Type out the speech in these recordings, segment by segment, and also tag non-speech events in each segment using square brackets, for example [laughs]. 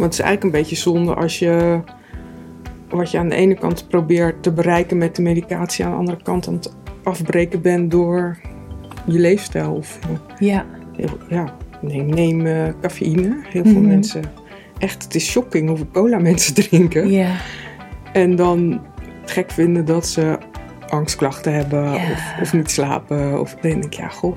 Want het is eigenlijk een beetje zonde als je wat je aan de ene kant probeert te bereiken met de medicatie, aan de andere kant aan het afbreken bent door je leefstijl. Of, Ja. heel- ja, neem, neem eh, cafeïne. Heel veel Mhm. mensen, echt, het is shocking hoeveel cola [laughs] mensen drinken. Ja. En dan gek vinden dat ze angstklachten hebben Ja. of, of niet slapen. Of dan denk ik, ja, goh.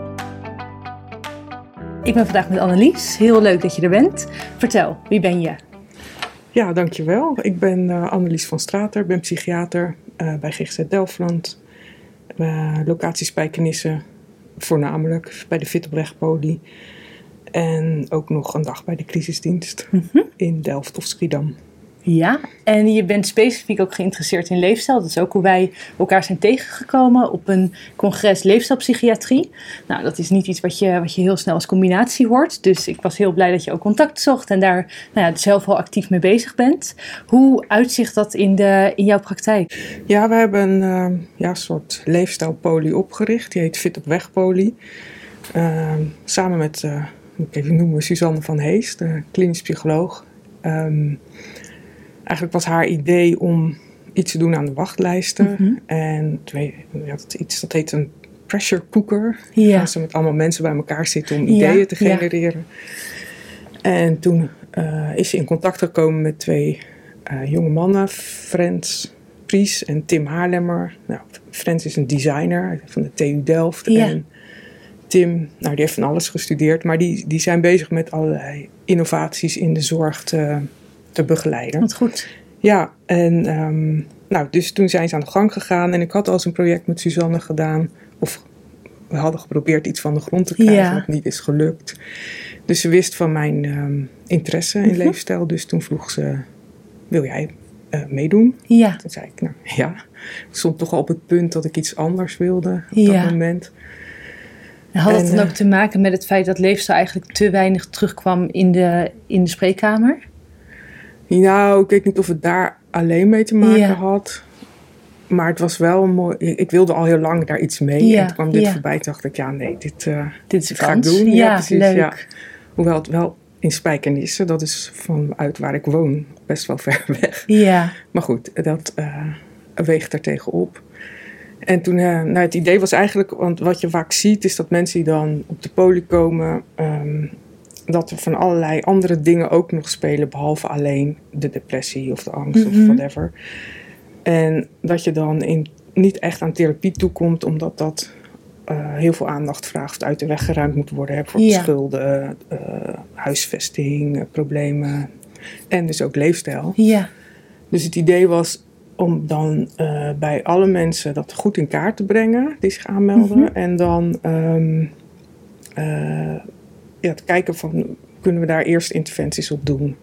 Ik ben vandaag met Annelies. Heel leuk dat je er bent. Vertel, wie ben je? Ja, dankjewel. Ik ben eh, Annelies van Strater, ben psychiater eh, bij GGZ Delftland. Uh, locatie Spijkenisse, voornamelijk bij de Fit op Rechtpoli. En ook nog een dag bij de crisisdienst in Delft of Schiedam. Ja, en je bent specifiek ook geïnteresseerd in leefstijl. Dat is ook hoe wij elkaar zijn tegengekomen op een congres leefstijlpsychiatrie. Nou, dat is niet iets wat je, wat je heel snel als combinatie hoort. Dus ik was heel blij dat je ook contact zocht en daar nou ja, zelf al actief mee bezig bent. Hoe uitzicht dat in, de, in jouw praktijk? Ja, we hebben een uh, ja, soort leefstijlpoli opgericht. Die heet Fit op Weg Poli. Uh, samen met, uh, moet ik even noemen, Suzanne van Hees, de klinisch psycholoog. Um, eigenlijk was haar idee om iets te doen aan de wachtlijsten. Mhm. Mm -hmm. En twee, ja, dat, iets, dat heet een pressure cooker. Ja. Gaan ze met allemaal mensen bij elkaar zitten om ideeën Ja, te genereren. En toen uh, is ze in contact gekomen met twee uh, jonge mannen, Frans Pries en Tim Haarlemmer. Nou, Frans is een designer van de TU Delft. Ja. En Tim, nou, die heeft van alles gestudeerd, maar die, die zijn bezig met allerlei innovaties in de zorg te, te begeleiden. Wat goed. Ja, en um, nou, dus toen zijn ze aan de gang gegaan en ik had al eens een project met Suzanne gedaan. Of we hadden geprobeerd iets van de grond te krijgen, Ja. wat niet is gelukt. Dus ze wist van mijn um, interesse in Mhm. leefstijl, dus toen vroeg ze, wil jij uh, meedoen? Ja. Toen zei ik, nou ja, ik stond toch al op het punt dat ik iets anders wilde op Ja. dat moment. Had dat En, dan eh, ook te maken met het feit dat leefstijl eigenlijk te weinig terugkwam in de, in de spreekkamer? Nou, ik weet niet of het daar alleen mee te maken Ja. had. Maar het was wel mooi. Ik wilde al heel lang daar iets mee. Ja, En toen kwam dit ja. voorbij. Toen dacht ik, ja, nee, dit, eh, Dit ga ik doen. Ja, precies. leuk. Ja. Hoewel het wel in Spijkenisse, dat is vanuit waar ik woon, best wel [laughs] ver weg. Ja, Maar goed, dat eh, weegt er tegenop. En toen, eh, nou, het idee was eigenlijk, want wat je vaak ziet, is dat mensen die dan op de poli komen, ehm, dat er van allerlei andere dingen ook nog spelen, behalve alleen de depressie of de angst Mhm. of whatever. En dat je dan in, niet echt aan therapie toekomt, omdat dat eh, heel veel aandacht vraagt, uit de weg geruimd moet worden. Hè, voor Ja. schulden, eh, huisvesting, eh, problemen en dus ook leefstijl. ja, Dus het idee was om dan bij alle mensen dat goed in kaart te brengen die zich aanmelden. Mhm. En dan ehm, eh, ja, te kijken van kunnen we daar eerst interventies op doen.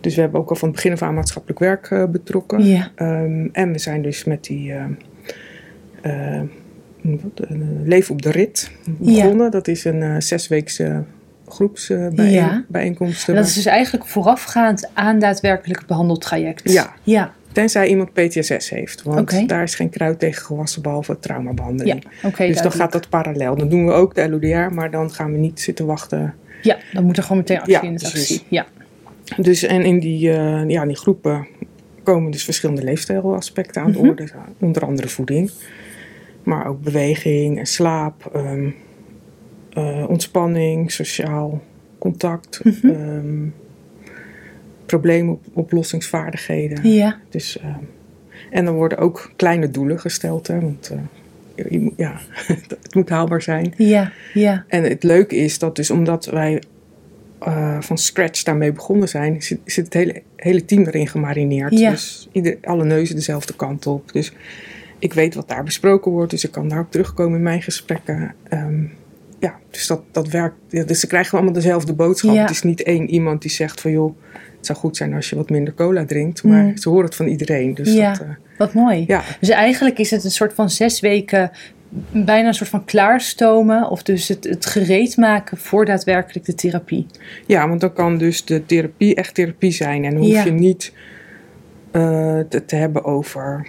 Dus we hebben ook al van het begin af aan maatschappelijk werk eh, betrokken. ja. Ehm, en we zijn dus met die? Eh, Leven op de Rit begonnen. Dat is een zesweekse groepsbijeenkomst. En dat is dus eigenlijk voorafgaand aan daadwerkelijk behandeltraject. Ja. Ja, Tenzij iemand PTSS heeft. Want daar is geen kruid tegen gewassen behalve traumabehandeling. ja. dus dan gaat dat parallel. Dan doen we ook de LODR, maar dan gaan we niet zitten wachten. Ja, dan moet er gewoon meteen actie Ja, in de actie. Ja, Dus en in die, eh, ja, die groepen komen dus verschillende leefstijlaspecten aan de Mhm. orde. Onder andere voeding. Maar ook beweging en slaap. ehm, eh, ontspanning, sociaal contact. Mhm. ehm, probleemoplossingsvaardigheden. ja. Dus, ehm, en dan worden ook kleine doelen gesteld. Hè, want eh, je- ja, [laughs] het moet haalbaar zijn. ja, ja. En het leuke is dat dus omdat wij eh, van scratch daarmee begonnen zijn, zit, zit het hele, hele team erin gemarineerd. Ja. Dus ieder, alle neuzen dezelfde kant op. Dus ik weet wat daar besproken wordt, dus ik kan daar ook terugkomen in mijn gesprekken. Ehm, ja, dus dat, dat werkt. Ja, dus ze krijgen allemaal dezelfde boodschap. Ja. Het is niet één iemand die zegt van joh, het zou goed zijn als je wat minder cola drinkt. Maar Mm. ze horen het van iedereen. Dus Ja. dat, eh, Wat mooi. Ja. Dus eigenlijk is het een soort van zes weken bijna een soort van klaarstomen. Of dus het, het gereed maken voor daadwerkelijk de therapie. Ja, want dan kan dus de therapie echt therapie zijn. En hoef je niet eh, te, te hebben over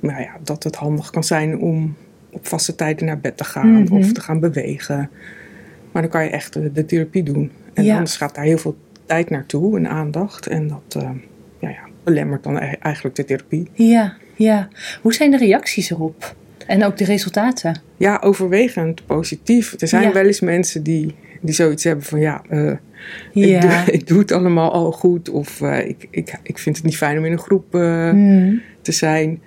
nou ja, dat het handig kan zijn om op vaste tijden naar bed te gaan Mhm. of te gaan bewegen. Maar dan kan je echt de, de therapie doen. En Ja. anders gaat daar heel veel tijd naartoe en aandacht. En dat eh, ja, ja, belemmert dan e- eigenlijk de therapie. Ja, ja. Hoe zijn de reacties erop? En ook de resultaten? Ja, overwegend positief. Er zijn wel eens mensen die, die zoiets hebben van ja, eh, ik, doe, [laughs] ik doe het allemaal al goed. Of eh, ik, ik, ik vind het niet fijn om in een groep Hmm. te zijn.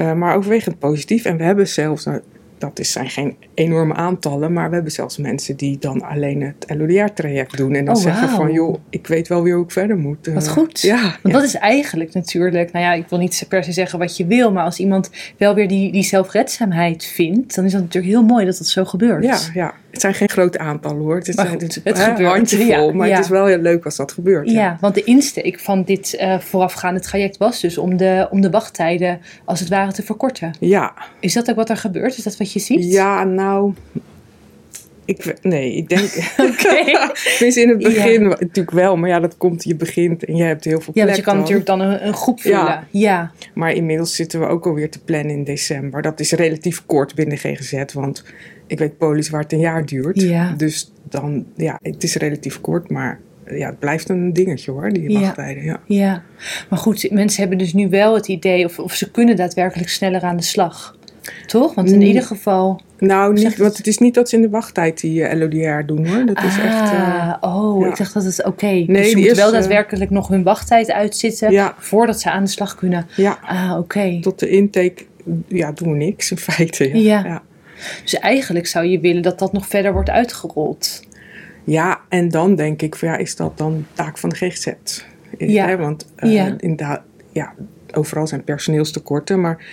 Eh, maar overwegend positief. En we hebben zelfs, nou, dat is, zijn geen enorme aantallen, maar we hebben zelfs mensen die dan alleen het LODR-traject doen. En dan Oh, zeggen van joh, ik weet wel weer hoe ik verder moet. Eh, Wat goed. Ja, Want ja. dat is eigenlijk natuurlijk, nou ja, ik wil niet per se zeggen wat je wil, maar als iemand wel weer die, die zelfredzaamheid vindt, dan is dat natuurlijk heel mooi dat dat zo gebeurt. Ja, ja, het zijn geen grote aantallen hoor. Het, Maar goed, het een gebeurt. handjevol, Ja, maar ja. het is wel heel leuk als dat gebeurt. Ja, want de insteek van dit eh, voorafgaande traject was dus om de, om de wachttijden als het ware te verkorten. Ja, Is dat ook wat er gebeurt? Is dat wat je ziet? ja nou. Ik, we- nee, ik denk. [laughs] [laughs] Oké. In het begin natuurlijk wel, maar ja, dat komt, je begint en je hebt heel veel Ja, want je kan dan. natuurlijk dan een, een groep vullen. Ja. Ja. Maar inmiddels zitten we ook alweer te plannen in december. Dat is relatief kort binnen GGZ, want ik weet polis waar het een jaar duurt. Ja. Dus dan, ja, het is relatief kort, maar ja, het blijft een dingetje hoor, die Ja. wachttijden. Ja. ja. Maar goed, mensen hebben dus nu wel het idee of, of ze kunnen daadwerkelijk sneller aan de slag. Toch? Want in Mm. ieder geval. Nou, niet, want het is niet dat ze in de wachttijd die eh, LODR doen hoor. Dat is ah, echt. eh, oh, ja. ik dacht dat het oké. Nee, dus ze moeten wel is, eh, daadwerkelijk nog hun wachttijd uitzitten Ja. voordat ze aan de slag kunnen. ja, Ah, oké. tot de intake ja, doen we niks in feite. Ja. Dus eigenlijk zou je willen dat dat nog verder wordt uitgerold. Ja, en dan denk ik, van, ja, is dat dan taak van de GGZ? Ja. Hè, want Ja. inderdaad, ja, overal zijn personeelstekorten, maar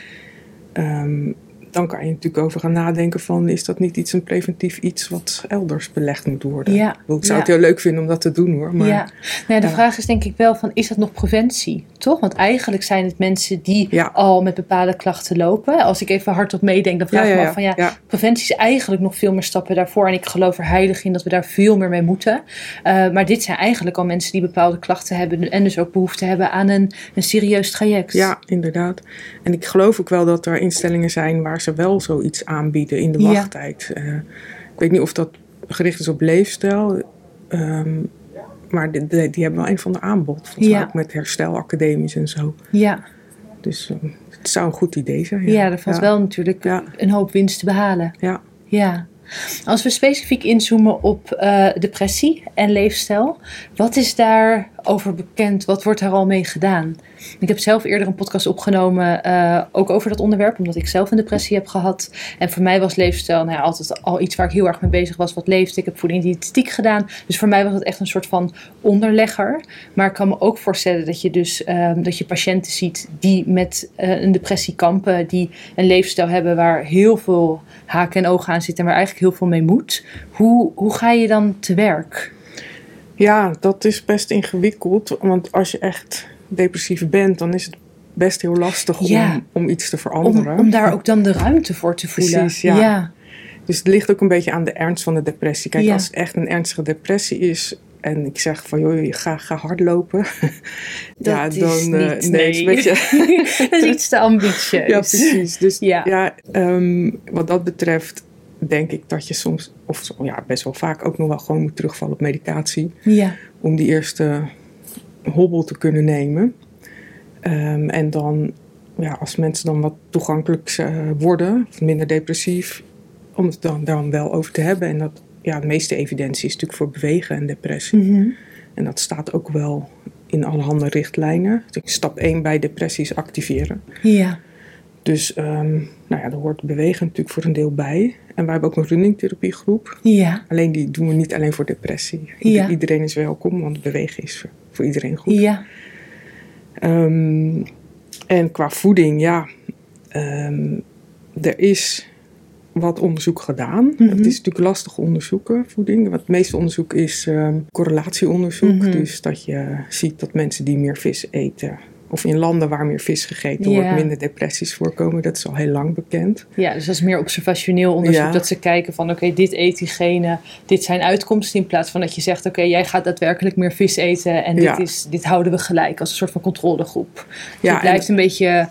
ehm, dan kan je natuurlijk over gaan nadenken van, is dat niet iets, een preventief iets wat elders belegd moet worden? Ja. Ik bedoel, Ik zou Ja. het heel leuk vinden om dat te doen hoor, maar ja. Nou de ja. vraag is denk ik wel van, is dat nog preventie? Toch? Want eigenlijk zijn het mensen die Ja. al met bepaalde klachten lopen. Als ik even hardop meedenk, dan vraag ik me af van ja, ja. preventie is eigenlijk nog veel meer stappen daarvoor. En ik geloof er heilig in dat we daar veel meer mee moeten. Eh, maar dit zijn eigenlijk al mensen die bepaalde klachten hebben en dus ook behoefte hebben aan een, een serieus traject. Ja, inderdaad. En ik geloof ook wel dat er instellingen zijn waar ze wel zoiets aanbieden in de Ja. wachttijd. Eh, ik weet niet of dat gericht is op leefstijl. ehm, maar die, die, die hebben wel een van de aanbod. Volgens mij Ja. ook met herstelacademies en zo. Ja, Dus eh, het zou een goed idee zijn. ja. er valt ja. wel natuurlijk Ja. een hoop winst te behalen. Ja. Ja. Als we specifiek inzoomen op eh, depressie en leefstijl, wat is daarover bekend? Wat wordt daar al mee gedaan? Ik heb zelf eerder een podcast opgenomen, eh, ook over dat onderwerp, omdat ik zelf een depressie heb gehad. En voor mij was leefstijl nou ja, altijd al iets waar ik heel erg mee bezig was. Wat leefde? Ik heb voeding diëtetiek gedaan. Dus voor mij was het echt een soort van onderlegger. Maar ik kan me ook voorstellen dat je dus ehm, dat je patiënten ziet die met eh, een depressie kampen, die een leefstijl hebben waar heel veel haken en ogen aan zitten en waar eigenlijk heel veel mee moet. Hoe, hoe ga je dan te werk? Ja, dat is best ingewikkeld. Want als je echt depressief bent, dan is het best heel lastig Ja. om, om iets te veranderen. om daar ook dan de ruimte voor te voelen. Precies, ja. ja. Dus het ligt ook een beetje aan de ernst van de depressie. Kijk, Ja. als het echt een ernstige depressie is en ik zeg van joh, ga, ga hardlopen. [laughs] ja, Dat is dan eh, niet, nee, is een beetje. [laughs] dat is iets te ambitieus. [laughs] ja, precies. Dus Ja. ja, ehm, wat dat betreft denk ik dat je soms, of ja, best wel vaak ook nog wel gewoon moet terugvallen op medicatie. Ja. Om die eerste hobbel te kunnen nemen. Ehm, en dan, ja, als mensen dan wat toegankelijk eh, worden, of minder depressief, om het dan, dan wel over te hebben. En dat, ja, de meeste evidentie is natuurlijk voor bewegen en depressie. Mhm. En dat staat ook wel in allerhande richtlijnen. Dus stap 1 bij depressie is activeren. ja. Dus ehm, nou ja, daar hoort bewegen natuurlijk voor een deel bij. En wij hebben ook een runningtherapiegroep. Ja. Alleen die doen we niet alleen voor depressie. Ja. Iedereen is welkom, want bewegen is voor, iedereen goed. Ja. Ehm, en qua voeding, ja, ehm, er is wat onderzoek gedaan. Mhm. Het is natuurlijk lastig onderzoeken, voeding. Want het meeste onderzoek is ehm, correlatieonderzoek. Mhm. Dus dat je ziet dat mensen die meer vis eten, of in landen waar meer vis gegeten Ja. wordt, minder depressies voorkomen. Dat is al heel lang bekend. Ja, dus dat is meer observationeel onderzoek. Ja. Dat ze kijken van oké, dit eet diegene, dit zijn uitkomsten. In plaats van dat je zegt oké, jij gaat daadwerkelijk meer vis eten. En dit, Ja. is, dit houden we gelijk als een soort van controlegroep. Dus Ja, het blijft een beetje,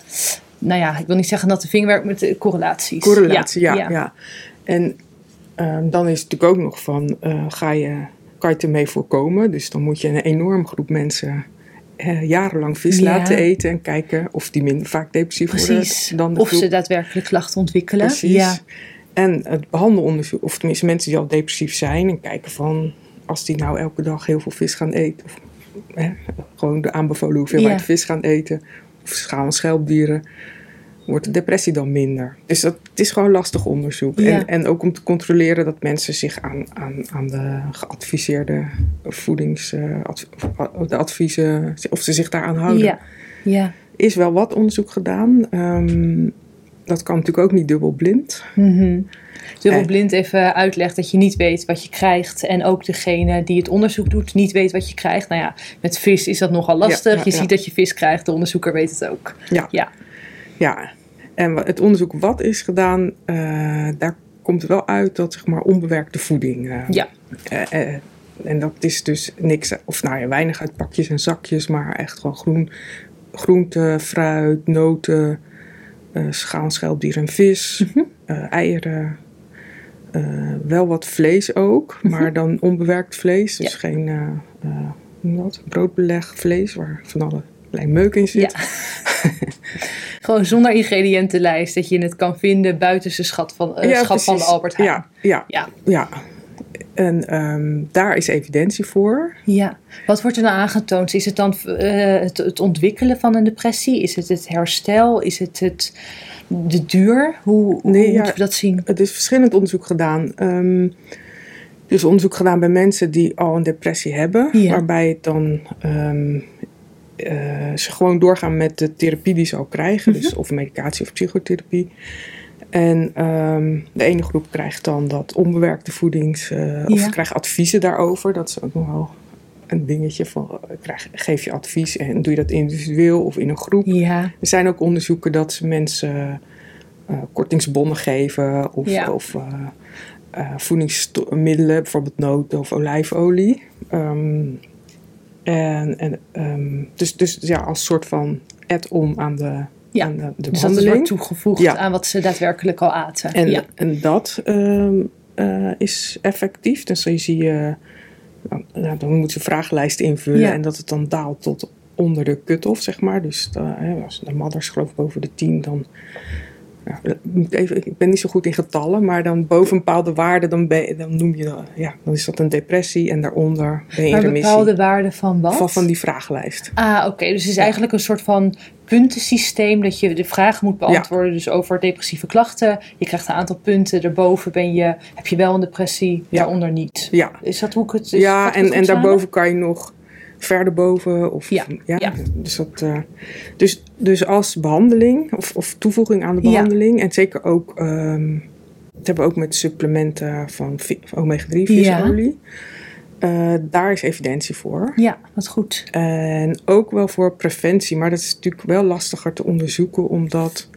nou ja, ik wil niet zeggen dat de vingerwerk met de correlaties. Correlatie, ja. ja, En ehm, dan is het natuurlijk ook nog van, eh, ga je, kan je het ermee voorkomen? Dus dan moet je een enorm groep mensen eh, jarenlang vis Ja. laten eten en kijken of die minder vaak depressief Precies. worden dan de Of groep. ze daadwerkelijk klachten ontwikkelen. Precies. Ja. En het behandelonderzoek, of tenminste mensen die al depressief zijn en kijken van, als die nou elke dag heel veel vis gaan eten, of hè, gewoon de aanbevolen hoeveelheid Ja. vis gaan eten, of schaal- en schelpdieren, wordt de depressie dan minder. Dus dat, het is gewoon lastig onderzoek. Ja. En, en ook om te controleren dat mensen zich aan, aan, aan de geadviseerde voedings, eh, adv- of de adviezen, of ze zich daaraan houden Ja. ja. is wel wat onderzoek gedaan. Ehm, dat kan natuurlijk ook niet dubbelblind. Mhm. Dubbel Eh. blind even uitlegt dat je niet weet wat je krijgt. En ook degene die het onderzoek doet niet weet wat je krijgt. Nou ja, met vis is dat nogal lastig. Ja, ja, je ziet dat je vis krijgt, de onderzoeker weet het ook. Ja. Ja. En het onderzoek wat is gedaan, eh, daar komt wel uit dat zeg maar onbewerkte voeding. eh, Ja. eh, en dat is dus niks, of nou ja, weinig uit pakjes en zakjes, maar echt gewoon groen, groente, fruit, noten, schaal, schelpdier en vis, Mhm. eieren. wel wat vlees ook, maar dan onbewerkt vlees. Dus Ja. geen dat? broodbeleg vlees waar van alle klein meuk in zit. Ja. [laughs] Gewoon zonder ingrediëntenlijst. Dat je het kan vinden buiten zijn schat van, eh, Ja, schat van de. Albert Heijn. Ja, ja, Ja. ja. En ehm, daar is evidentie voor. Ja. Wat wordt er nou aangetoond? Is het dan eh, het, het ontwikkelen van een depressie? Is het het herstel? Is het, het de duur? Hoe, hoe Nee, ja. moeten we dat zien? Het is verschillend onderzoek gedaan. Ehm dus onderzoek gedaan bij mensen die al een depressie hebben. Ja. Waarbij het dan ehm, eh, ze gewoon doorgaan met de therapie die ze al krijgen. Dus Mhm. of medicatie of psychotherapie. En ehm, de ene groep krijgt dan dat onbewerkte voedings... Of Ja. krijgt adviezen daarover. Dat is ook nog wel een dingetje van... eh, Krijg, geef je advies en doe je dat individueel of in een groep. Ja. Er zijn ook onderzoeken dat ze mensen kortingsbonnen geven of, Ja. of voedingsmiddelen, bijvoorbeeld noten of olijfolie. Ehm, en, en, ehm, dus, dus ja, als soort van add-on aan de, Ja, aan de, de Dus dat wordt toegevoegd Ja. aan wat ze daadwerkelijk al aten. En, ja. en dat ehm, eh, is effectief. Dus dan zie je, nou, nou, dan moet je een vragenlijst invullen Ja. en dat het dan daalt tot onder de cut-off, zeg maar. Dus de, hè, als de madders geloof ik boven de 10, dan... Even, ik ben niet zo goed in getallen, maar dan boven een bepaalde waarde, dan, ben, je- dan noem je dat, ja, dan is dat een depressie en daaronder ben je maar remissie. bepaalde waarden van wat? Van, van die vragenlijst. Ah, oké. Dus het is Ja. eigenlijk een soort van puntensysteem dat je de vragen moet beantwoorden. Dus over depressieve klachten. Je krijgt een aantal punten. Daarboven ben je, heb je wel een depressie, Ja. daaronder niet. Ja, Is dat hoe ik het is, ja en, het en daarboven kan je nog verder boven. Of, Ja, ja. Dus, dat, eh, dus, dus als behandeling of, of toevoeging aan de Ja. behandeling. En zeker ook, dat hebben we ook met supplementen van, vi- van omega-3 visolie. Eh, daar is evidentie voor. Ja, wat goed. En ook wel voor preventie. Maar dat is natuurlijk wel lastiger te onderzoeken. Omdat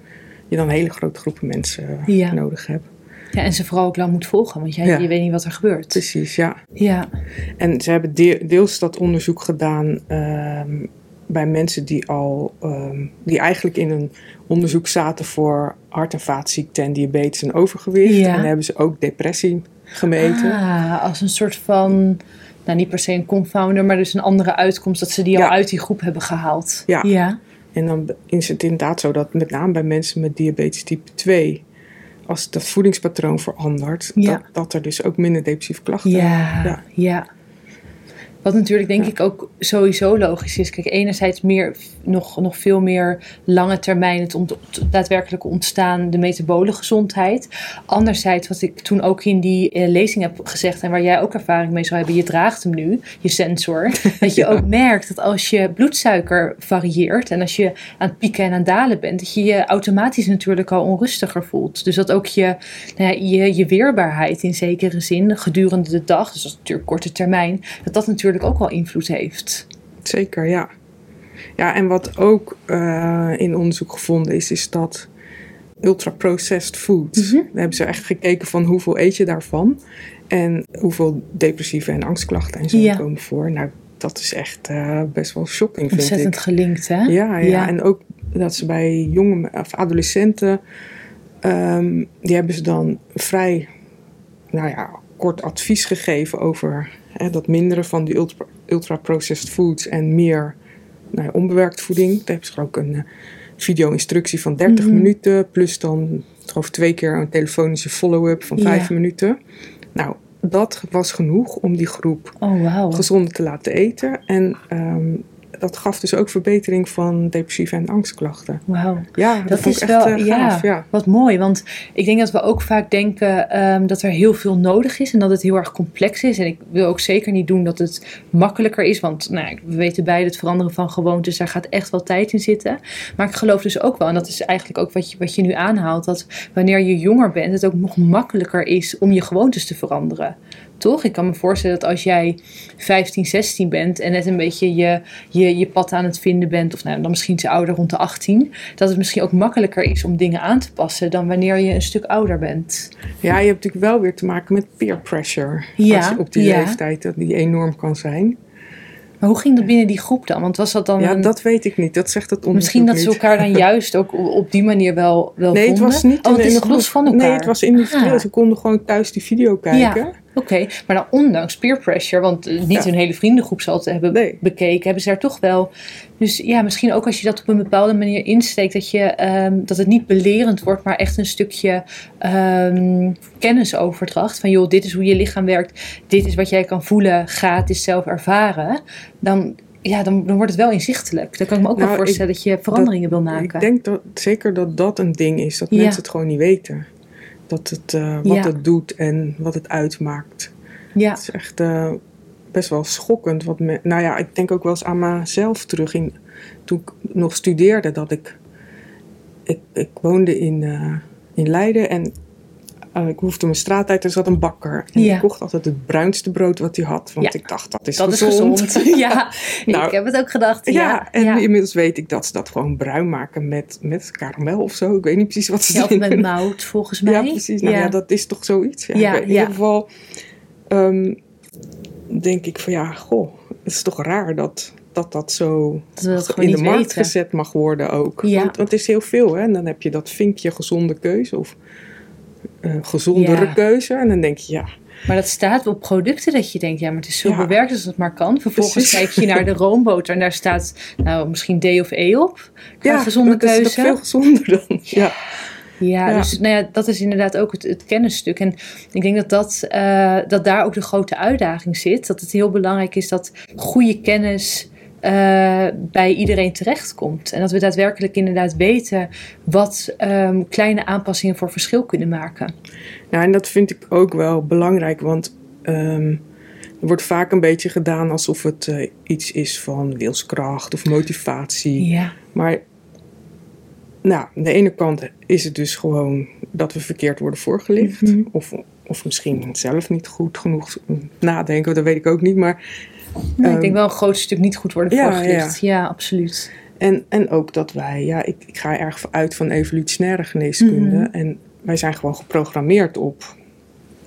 je dan hele grote groepen mensen nodig hebt. Ja, en ze vooral ook lang moet volgen. Want jij, Ja. je weet niet wat er gebeurt. Precies, ja. Ja. En ze hebben de- deels dat onderzoek gedaan ehm, bij mensen die al ehm, die eigenlijk in een onderzoek zaten voor hart- en vaatziekten en diabetes en overgewicht. Ja. En hebben ze ook depressie gemeten. Ah, als een soort van, nou niet per se een confounder, maar dus een andere uitkomst dat ze die Ja. al uit die groep hebben gehaald. Ja. ja. En dan is het inderdaad zo dat met name bij mensen met diabetes type 2, als dat voedingspatroon verandert, Ja. dat, dat er dus ook minder depressieve klachten Ja, Ja. ja. Wat natuurlijk denk Ja. ik ook sowieso logisch is. Kijk, enerzijds meer, nog, nog veel meer lange termijn het, ont- het daadwerkelijke ontstaan, de metabole gezondheid. Anderzijds, wat ik toen ook in die eh, lezing heb gezegd en waar jij ook ervaring mee zou hebben, je draagt hem nu, je sensor. [laughs] Dat je Ja. ook merkt dat als je bloedsuiker varieert en als je aan het pieken en aan het dalen bent, dat je je automatisch natuurlijk al onrustiger voelt. Dus dat ook je, nou ja, je, je weerbaarheid in zekere zin gedurende de dag, dus dat is natuurlijk korte termijn, dat dat natuurlijk ook wel invloed heeft. Zeker, ja. Ja, en wat ook uh, in onderzoek gevonden is, is dat ultra-processed food. Mm -hmm. Daar hebben ze echt gekeken van hoeveel eet je daarvan. En hoeveel depressieve en angstklachten en zo ja. komen voor. Nou, dat is echt uh, best wel shocking, vind Ontzettend ik. gelinkt, hè? Ja, ja, ja, en ook dat ze bij jonge of adolescenten... Um, die hebben ze dan vrij, nou ja, kort advies gegeven over hè, dat minderen van die ultra, ultra-processed foods en meer nou ja, onbewerkt voeding. Daar hebben ze ook een uh, video-instructie van 30 mm -hmm. minuten, plus dan geloof twee keer een telefonische follow-up van 5 ja. minuten. Nou, dat was genoeg om die groep oh, wow. gezonder te laten eten. En um, dat gaf dus ook verbetering van depressieve en angstklachten. Wauw. Ja, dat, is ik wel echt, uh, ja, ja. wat mooi. Want ik denk dat we ook vaak denken um, dat er heel veel nodig is en dat het heel erg complex is. En ik wil ook zeker niet doen dat het makkelijker is. Want nou, we weten beide het veranderen van gewoontes, daar gaat echt wel tijd in zitten. Maar ik geloof dus ook wel, en dat is eigenlijk ook wat je, wat je nu aanhaalt, dat wanneer je jonger bent, het ook nog makkelijker is om je gewoontes te veranderen. Toch? Ik kan me voorstellen dat als jij 15, 16 bent en net een beetje je, je, je pad aan het vinden bent, of nou, dan misschien iets ouder rond de 18, dat het misschien ook makkelijker is om dingen aan te passen dan wanneer je een stuk ouder bent. Ja, je hebt natuurlijk wel weer te maken met peer pressure. Ja, op die ja. leeftijd, dat die enorm kan zijn. Maar hoe ging dat binnen die groep dan? Want was dat dan Ja, een- dat weet ik niet. Dat zegt het onderzoek misschien dat ze elkaar dan [laughs] juist ook op die manier wel, wel Nee, het vonden? was niet oh, het is los van elkaar. Nee, het was individueel. Ah. Ze konden gewoon thuis die video kijken. Ja, oké. Maar dan ondanks peer pressure, want eh, niet Ja. hun hele vriendengroep zal het hebben Nee. bekeken, hebben ze daar toch wel. Dus ja, misschien ook als je dat op een bepaalde manier insteekt, dat, je, ehm, dat het niet belerend wordt, maar echt een stukje ehm, kennisoverdracht. Van joh, dit is hoe je lichaam werkt, dit is wat jij kan voelen, ga het eens zelf ervaren. Dan, ja, dan, dan wordt het wel inzichtelijk. Dan kan ik me ook Nou, wel ik- voorstellen dat, je veranderingen wil maken. Ik denk dat, zeker dat dat een ding is. Dat Ja. mensen het gewoon niet weten. Dat het, eh, wat Ja. het doet en wat het uitmaakt. ja, Het is echt eh, best wel schokkend. Wat me, nou ja, ik denk ook wel eens aan mezelf terug. In, toen ik nog studeerde, dat ik... Ik, ik woonde in, eh, in Leiden en eh, ik hoefde mijn straat uit. Er zat een bakker. En Ja. ik kocht altijd het bruinste brood wat hij had. Want Ja. ik dacht, dat is dat gezond. is gezond. [laughs] ja, Nou, ik heb het ook gedacht. Ja, Ja, en inmiddels weet ik dat ze dat gewoon bruin maken met, met karamel of zo. Ik weet niet precies wat ze erin met doen. mout, volgens mij. Ja, precies. Nou ja. dat is toch zoiets. Ja, in ieder geval ehm, denk ik van ja, goh, het is toch raar dat dat, dat zo Dat dat in de markt weten. gezet mag worden ook. Ja. Want, want het is heel veel, hè. En dan heb je dat vinkje gezonde keuze of eh, gezondere Ja. keuze. En dan denk je, ja, Maar dat staat op producten dat je denkt, ja, maar het is zo Ja. bewerkt als het maar kan. Vervolgens Precies. kijk je naar de [laughs] roomboter en daar staat nou misschien D of E op. Qua ja gezonde dat is keuze. veel gezonder dan. Ja. Ja, Ja. dus nou ja, dat is inderdaad ook het, het kennisstuk. En ik denk dat, dat, eh, dat daar ook de grote uitdaging zit. Dat het heel belangrijk is dat goede kennis eh, bij iedereen terechtkomt. En dat we daadwerkelijk inderdaad weten wat ehm, kleine aanpassingen voor verschil kunnen maken. Nou, en dat vind ik ook wel belangrijk, want ehm, er wordt vaak een beetje gedaan alsof het eh, iets is van wilskracht of motivatie. Ja, Maar nou, aan de ene kant is het dus gewoon dat we verkeerd worden voorgelicht. Mhm. Of, of misschien zelf niet goed genoeg nadenken, dat weet ik ook niet. Maar, ik Ehm, denk wel een groot stuk niet goed worden ja, voorgelicht. Ja, absoluut. en, en ook dat wij, ja, ik, ik ga erg uit van evolutionaire geneeskunde. Mhm. En wij zijn gewoon geprogrammeerd op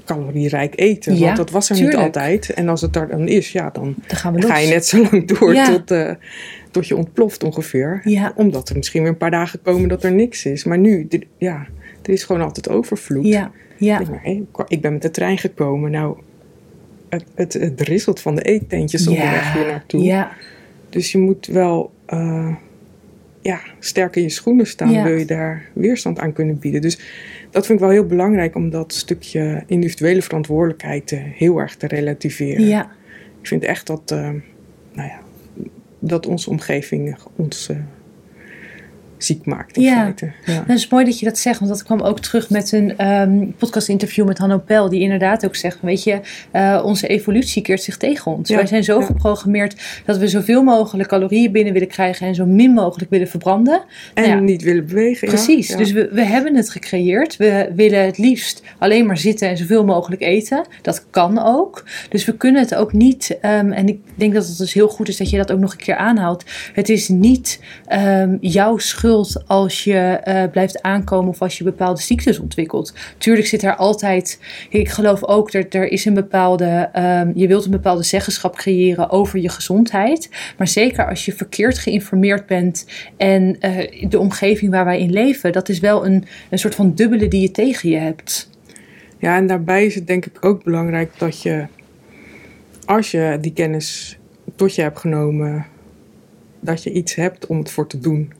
calorierijk eten. Ja, want dat was er tuurlijk. niet altijd. En als het er dan is, ja, dan ga je net zo lang door Ja. tot, eh, tot je ontploft ongeveer. Ja. Omdat er misschien weer een paar dagen komen dat er niks is. Maar nu, ja, er is gewoon altijd overvloed. Ja, ja. Ik, maar, ik ben met de trein gekomen. Nou, het, het, van de eetentjes op de weg hier naartoe. Ja, Dus je moet wel eh, ja, sterk in je schoenen staan. Ja. Wil je daar weerstand aan kunnen bieden. Dus dat vind ik wel heel belangrijk om dat stukje individuele verantwoordelijkheid eh, heel erg te relativeren. ja. Ik vind echt dat, eh, nou ja, dat onze omgeving ons ziek maakt in Ja. feite. Ja. Dat is mooi dat je dat zegt, want dat kwam ook terug met een ehm podcast-interview met Hanno Pel, die inderdaad ook zegt, weet je, eh, onze evolutie keert zich tegen ons. Ja, Wij zijn zo ja. geprogrammeerd dat we zoveel mogelijk calorieën binnen willen krijgen en zo min mogelijk willen verbranden. En Nou niet willen bewegen. Precies, dus we, we hebben het gecreëerd. We willen het liefst alleen maar zitten en zoveel mogelijk eten. Dat kan ook. Dus we kunnen het ook niet, ehm, en ik denk dat het dus heel goed is dat je dat ook nog een keer aanhaalt. Het is niet ehm, jouw schuld als je eh, blijft aankomen of als je bepaalde ziektes ontwikkelt. Tuurlijk zit er altijd, ik geloof ook dat er is een bepaalde, ehm, je wilt een bepaalde zeggenschap creëren over je gezondheid. Maar zeker als je verkeerd geïnformeerd bent en eh, de omgeving waar wij in leven, dat is wel een, een soort van dubbele die je tegen je hebt. Ja, en daarbij is het denk ik ook belangrijk dat je, als je die kennis tot je hebt genomen, dat je iets hebt om het voor te doen.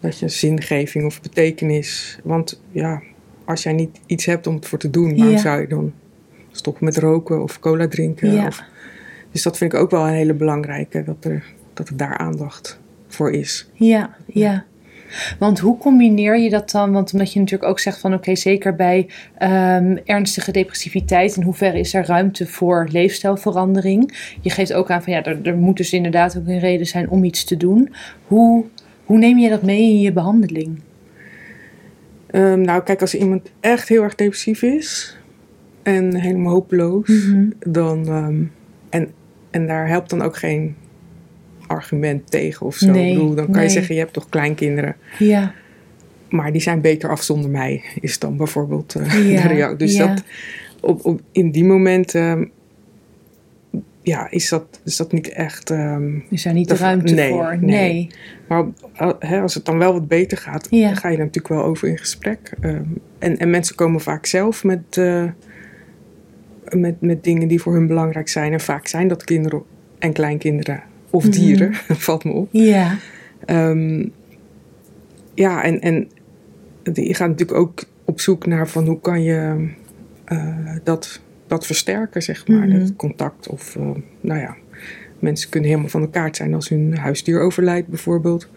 Dat je zingeving of betekenis. Want ja, als jij niet iets hebt om het voor te doen, waarom Ja. zou je dan stoppen met roken of cola drinken? Ja. Of, dus dat vind ik ook wel een hele belangrijke, dat er, dat er daar aandacht voor is. Ja, ja. Want hoe combineer je dat dan? Want omdat je natuurlijk ook zegt van oké, zeker bij ehm, ernstige depressiviteit, in hoeverre is er ruimte voor leefstijlverandering? Je geeft ook aan van ja, er, er moet dus inderdaad ook een reden zijn om iets te doen. Hoe, hoe neem je dat mee in je behandeling? Ehm, nou, kijk, als iemand echt heel erg depressief is en helemaal hopeloos, Mhm. dan. ehm, en, en daar helpt dan ook geen argument tegen of zo. Nee, Ik bedoel, dan kan nee. je zeggen: je hebt toch kleinkinderen, Ja, maar die zijn beter af zonder mij, is dan bijvoorbeeld eh, Ja, de reactie. Dus ja. dat, op, op, in die momenten. Ja, is dat, is dat niet echt. ehm, is daar niet de ruimte nee, voor? nee. Nee. Maar als het dan wel wat beter gaat, Ja. ga je daar natuurlijk wel over in gesprek. Ehm, en, en mensen komen vaak zelf met, eh, met, met dingen die voor hun belangrijk zijn. En vaak zijn dat kinderen en kleinkinderen of Mhm. dieren, [laughs] valt me op. Ja, Ehm, ja, en, en je gaat natuurlijk ook op zoek naar van hoe kan je eh, dat, dat versterken, zeg maar. Mhm. Dat contact of, eh, nou ja, mensen kunnen helemaal van elkaar zijn als hun huisdier overlijdt bijvoorbeeld.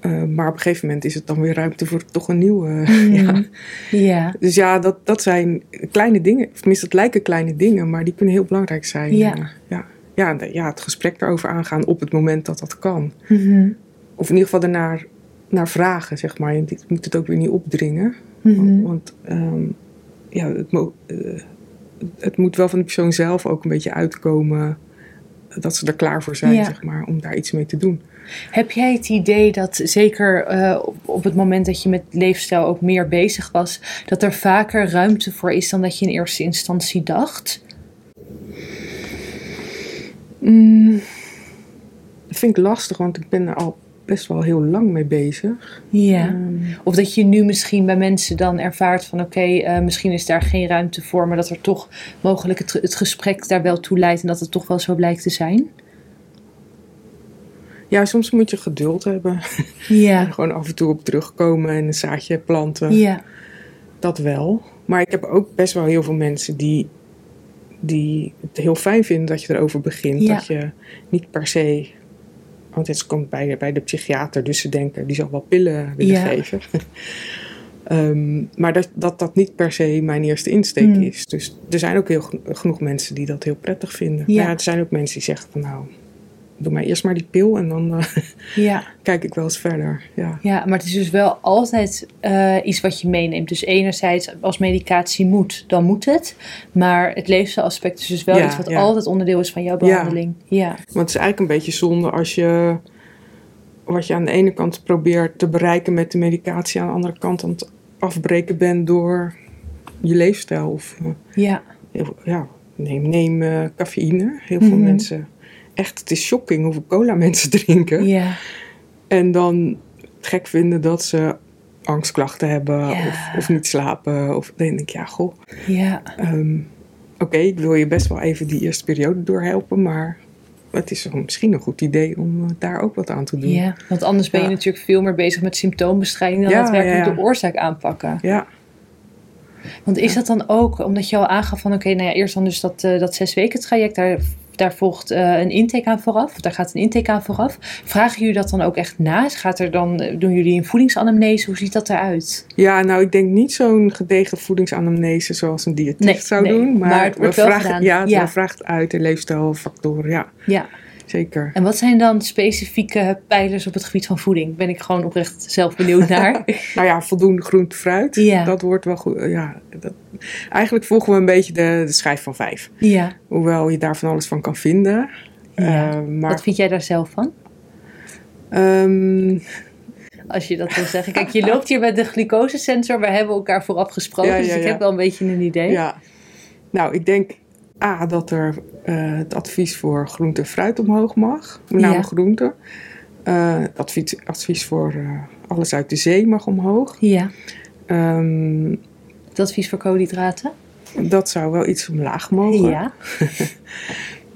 Eh, maar op een gegeven moment is het dan weer ruimte voor toch een nieuwe. [laughs] Mhm. ja. ja, Dus ja, dat, dat zijn kleine dingen. Of tenminste, het lijken kleine dingen, maar die kunnen heel belangrijk zijn. Ja. Eh, ja. Ja, de- ja, het gesprek erover aangaan op het moment dat dat kan Mhm. of in ieder geval ernaar naar vragen, zeg maar. Je moet het ook weer niet opdringen. Want, want, ehm, ja, het, mo- eh, het moet wel van de persoon zelf ook een beetje uitkomen dat ze er klaar voor zijn, Ja. zeg maar, om daar iets mee te doen. Heb jij het idee dat zeker eh, op, op het moment dat je met leefstijl ook meer bezig was, dat er vaker ruimte voor is dan dat je in eerste instantie dacht? Mm, dat vind ik lastig, want ik ben er al best wel heel lang mee bezig. Ja. Ehm, Of dat je nu misschien bij mensen dan ervaart van oké, eh, misschien is daar geen ruimte voor, maar dat er toch mogelijk het, het gesprek daar wel toe leidt en dat het toch wel zo blijkt te zijn. ja, soms moet je geduld hebben. Ja. En [laughs] gewoon af en toe op terugkomen en een zaadje planten. Ja. Dat wel. Maar ik heb ook best wel heel veel mensen die, die het heel fijn vinden dat je erover begint. Ja. Dat je niet per se. Want het komt bij, bij de psychiater, dus ze denken die zal wel pillen willen Ja. geven. [laughs] Ehm, maar dat, dat dat niet per se mijn eerste insteek Hmm. is. Dus er zijn ook heel, geno- genoeg mensen die dat heel prettig vinden. Ja. Maar ja, er zijn ook mensen die zeggen van nou, doe mij eerst maar die pil en dan eh, Ja. [laughs] kijk ik wel eens verder. Ja. Ja, maar het is dus wel altijd eh, iets wat je meeneemt. Dus enerzijds, als medicatie moet, dan moet het. Maar het leefstijlaspect is dus wel Ja, iets wat ja. altijd onderdeel is van jouw behandeling. Ja. Want het is eigenlijk een beetje zonde als je wat je aan de ene kant probeert te bereiken met de medicatie, aan de andere kant aan het afbreken bent door je leefstijl. Of eh, Ja. ja, neem, neem cafeïne. Heel veel Mhm. mensen. Echt, het is shocking hoeveel cola [laughs] mensen drinken. Ja. En dan gek vinden dat ze angstklachten hebben Ja. of, of niet slapen. Of dan denk ik, ja, goh. Ja. Ehm, Oké, ik wil je best wel even die eerste periode doorhelpen, maar het is misschien een goed idee om eh, daar ook wat aan te doen. ja. Want anders ben je Ja. natuurlijk veel meer bezig met symptoombestrijding dan daadwerkelijk ja, ja. de oorzaak aanpakken. Ja, Want is dat dan ook, omdat je al aangaf van oké, nou ja, eerst dan dus dat, eh, dat zes weken traject, daar daar volgt eh, een intake aan vooraf. Daar gaat een intake aan vooraf. Vragen jullie dat dan ook echt na? Gaat er dan, doen jullie een voedingsanamnese? Hoe ziet dat eruit? Ja, nou ik denk niet zo'n gedegen voedingsanamnese zoals een diëtist Nee, zou nee, doen. Maar, maar het wordt we wel vragen, gedaan. Ja, Ja. het uit de leefstijlfactoren. Ja, Ja. Zeker. En wat zijn dan specifieke pijlers op het gebied van voeding? Ben ik gewoon oprecht zelf benieuwd [laughs] naar. Nou ja, voldoende groente, fruit. Ja. Dat wordt wel goed. Ja, dat, eigenlijk volgen we een beetje de, de schijf van vijf. ja. Hoewel je daar van alles van kan vinden. Ja. Eh, maar Wat vind jij daar zelf van? ehm, Als je dat wil zeggen. Kijk, je loopt hier met de glucosesensor. We hebben elkaar vooraf gesproken. Ja, ja, dus ik heb wel een beetje een idee. ja. Nou, ik denk A, dat er eh, het advies voor groente en fruit omhoog mag. Met name Ja. groente. Eh, het advies, advies voor eh, alles uit de zee mag omhoog. Ja. Ehm, Het advies voor koolhydraten? dat zou wel iets omlaag mogen. Ja. [laughs]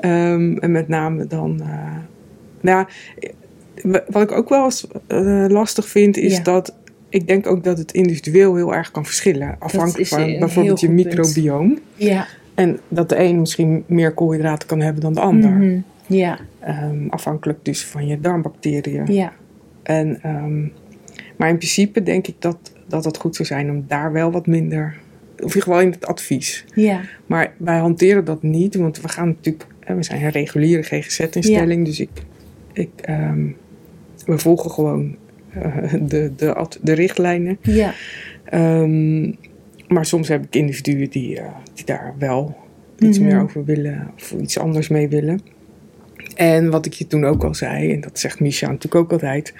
Ehm, en met name dan. eh, nou, wat ik ook wel eens eh, lastig vind, is Ja. dat. Ik denk ook dat het individueel heel erg kan verschillen. Afhankelijk van bijvoorbeeld je microbioom. Ja. En dat de een misschien meer koolhydraten kan hebben dan de ander. Mhm. Ja. Ehm, afhankelijk dus van je darmbacteriën. Ja. En, ehm, maar in principe denk ik dat, dat het goed zou zijn om daar wel wat minder. Of in ieder geval in het advies. Ja. Maar wij hanteren dat niet, want we gaan natuurlijk, we zijn een reguliere GGZ-instelling, dus ik, ik, ehm, we volgen gewoon eh, de, de, de richtlijnen. Ja. Maar soms heb ik individuen die, eh, die daar wel iets Mhm. meer over willen of iets anders mee willen. En wat ik je toen ook al zei, en dat zegt Misha natuurlijk ook altijd,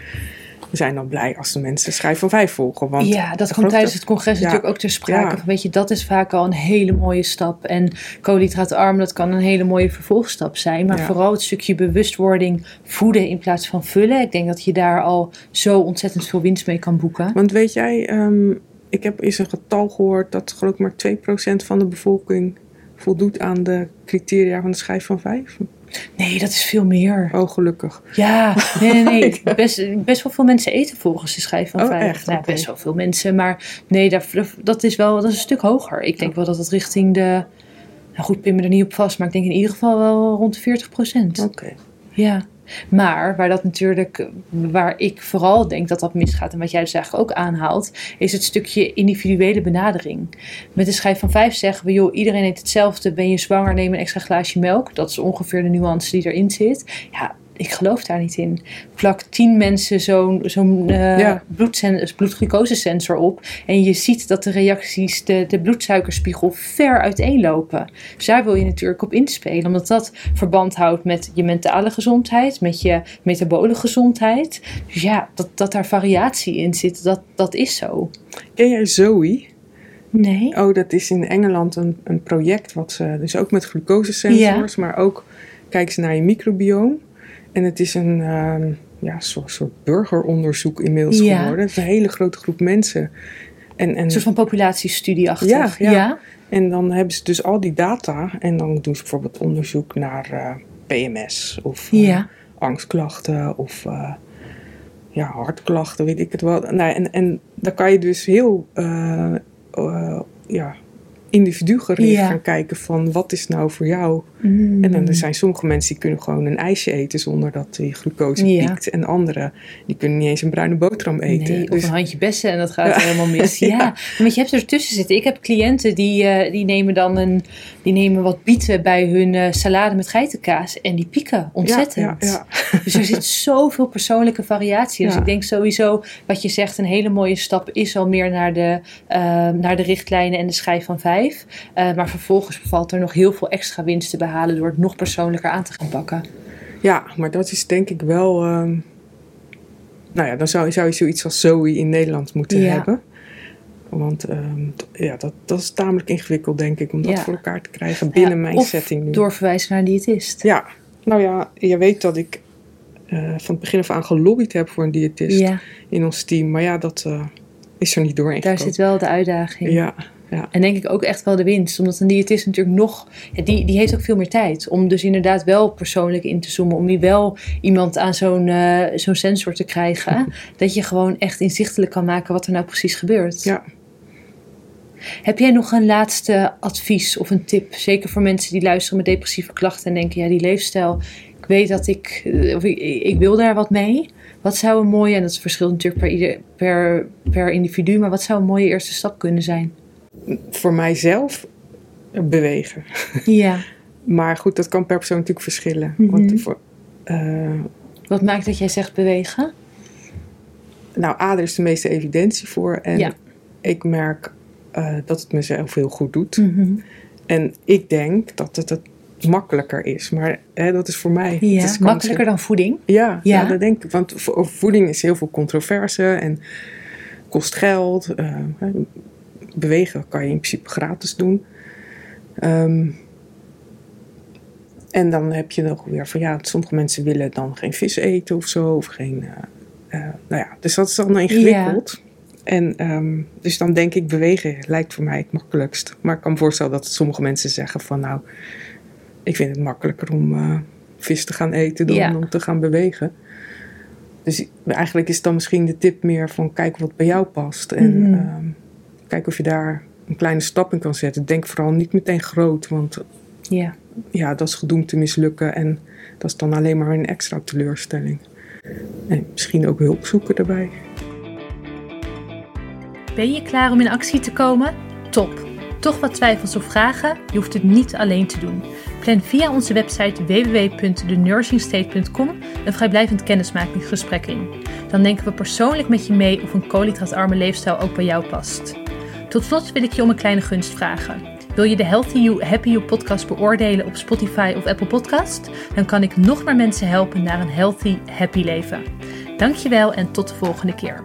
we zijn dan blij als de mensen schijf van vijf volgen. Want ja, dat komt tijdens het congres Ja. natuurlijk ook ter sprake. Ja. Weet je, dat is vaak al een hele mooie stap. En koolhydraatarm, dat kan een hele mooie vervolgstap zijn. Maar Ja. vooral het stukje bewustwording voeden in plaats van vullen. Ik denk dat je daar al zo ontzettend veel winst mee kan boeken. Want weet jij, ehm, ik heb eens een getal gehoord dat geloof ik maar 2% van de bevolking voldoet aan de criteria van de schijf van vijf. Nee, dat is veel meer. Oh, gelukkig. Ja, nee, nee, nee. [laughs] Best, best wel veel mensen eten volgens de schijf van Oh, vijf. echt? Nou. Best wel veel mensen, maar nee, daar, dat is wel dat is een stuk hoger. Ik denk wel dat het richting de... Nou goed, pin me er niet op vast, maar ik denk in ieder geval wel rond de 40 procent. Oké. Ja, maar waar dat natuurlijk, waar ik vooral denk dat dat misgaat en wat jij dus eigenlijk ook aanhaalt, is het stukje individuele benadering. Met de schijf van vijf zeggen we, joh, iedereen eet hetzelfde. Ben je zwanger, neem een extra glaasje melk. Dat is ongeveer de nuance die erin zit. Ja, ik geloof daar niet in. Plak tien mensen zo'n zo'n eh, Ja. bloedglucosesensor op en je ziet dat de reacties, de, de bloedsuikerspiegel ver uiteenlopen. Dus daar wil je natuurlijk op inspelen, omdat dat verband houdt met je mentale gezondheid, met je metabole gezondheid. Dus ja, dat, dat daar variatie in zit, dat, dat is zo. Ken jij Zoe? Nee? Oh, dat is in Engeland een, een project wat ze, dus ook met glucosesensors, maar ook kijken ze naar je microbioom. En het is een ehm, ja, soort, soort burgeronderzoek inmiddels Ja. geworden. Het is een hele grote groep mensen. En, en Een soort van populatiestudieachtig. Ja, ja. ja. En dan hebben ze dus al die data en dan doen ze bijvoorbeeld onderzoek naar eh, PMS of eh, Ja. angstklachten of eh, ja, hartklachten, weet ik het wel. Nou, en, en dan kan je dus heel ja, individuegericht Ja. gaan kijken van wat is nou voor jou. Mm. En dan er zijn sommige mensen die kunnen gewoon een ijsje eten zonder dat die glucose Ja. piekt. En anderen die kunnen niet eens een bruine boterham eten. Nee, of dus, een handje bessen en dat gaat Ja. helemaal mis. [laughs] Ja, Ja. want je hebt er tussen zitten. Ik heb cliënten die, eh, die nemen dan een, die nemen wat bieten bij hun eh, salade met geitenkaas en die pieken ontzettend. Ja, ja, [laughs] Dus er zit zoveel persoonlijke variatie. Dus ik denk sowieso, wat je zegt, een hele mooie stap is al meer naar de, eh, naar de richtlijnen en de schijf van vijf. Eh, maar vervolgens valt er nog heel veel extra winst te behalen door het nog persoonlijker aan te gaan pakken. Ja, maar dat is denk ik wel. ehm, nou ja, dan zou, zou je zoiets als Zoe in Nederland moeten Ja. hebben. Want ehm, ja, dat, dat is tamelijk ingewikkeld, denk ik, om dat Ja. voor elkaar te krijgen binnen Ja, mijn setting nu. Doorverwijzen naar diëtist. Ja, nou ja, je weet dat ik eh, van het begin af aan gelobbyd heb voor een diëtist in ons team. Maar ja, dat eh, is er niet doorheen daar gekomen. zit wel de uitdaging. Ja, ja. En denk ik ook echt wel de winst. Omdat een diëtist natuurlijk nog... Ja, die, die heeft ook veel meer tijd. Om dus inderdaad wel persoonlijk in te zoomen. Om die wel iemand aan zo'n eh, zo'n sensor te krijgen. [laughs] dat je gewoon echt inzichtelijk kan maken wat er nou precies gebeurt. Ja. Heb jij nog een laatste advies of een tip? Zeker voor mensen die luisteren met depressieve klachten en denken: ja, die leefstijl, ik weet dat ik, of ik, ik wil daar wat mee. Wat zou een mooie, en dat verschilt natuurlijk per, ieder, per, per individu, maar wat zou een mooie eerste stap kunnen zijn? Voor mijzelf bewegen. Ja. maar goed, dat kan per persoon natuurlijk verschillen. Mhm. Want voor, eh, Wat maakt dat jij zegt bewegen? nou, A, er is de meeste evidentie voor. En Ja. ik merk eh, dat het mezelf heel goed doet. Mhm. En ik denk dat het, het makkelijker is. Maar hè, dat is voor mij. Het Ja, is makkelijker dan voeding. Ja, ja. Ja. dat denk ik. Want voeding is heel veel controverse en kost geld. hè, bewegen kan je in principe gratis doen. Ehm, en dan heb je nog weer van ja, sommige mensen willen dan geen vis eten of zo. Of geen, eh, eh, nou ja, dus dat is dan ingewikkeld. En ehm, dus dan denk ik, bewegen lijkt voor mij het makkelijkst. Maar ik kan me voorstellen dat sommige mensen zeggen van nou, ik vind het makkelijker om eh, vis te gaan eten dan Ja. om te gaan bewegen. Dus eigenlijk is dan misschien de tip meer van kijk wat bij jou past. En Mhm. ehm, kijk of je daar een kleine stap in kan zetten. Denk vooral niet meteen groot, want Ja. ja, dat is gedoemd te mislukken. En dat is dan alleen maar een extra teleurstelling. En misschien ook hulp zoeken daarbij. Ben je klaar om in actie te komen? Top! Toch wat twijfels of vragen? Je hoeft het niet alleen te doen. Plan via onze website www.thenursingstate.com een vrijblijvend kennismakingsgesprek in. Dan denken we persoonlijk met je mee of een koolhydraatarme leefstijl ook bij jou past. Tot slot wil ik je om een kleine gunst vragen. Wil je de Healthy You, Happy You podcast beoordelen op Spotify of Apple Podcast? Dan kan ik nog meer mensen helpen naar een healthy, happy leven. Dankjewel en tot de volgende keer.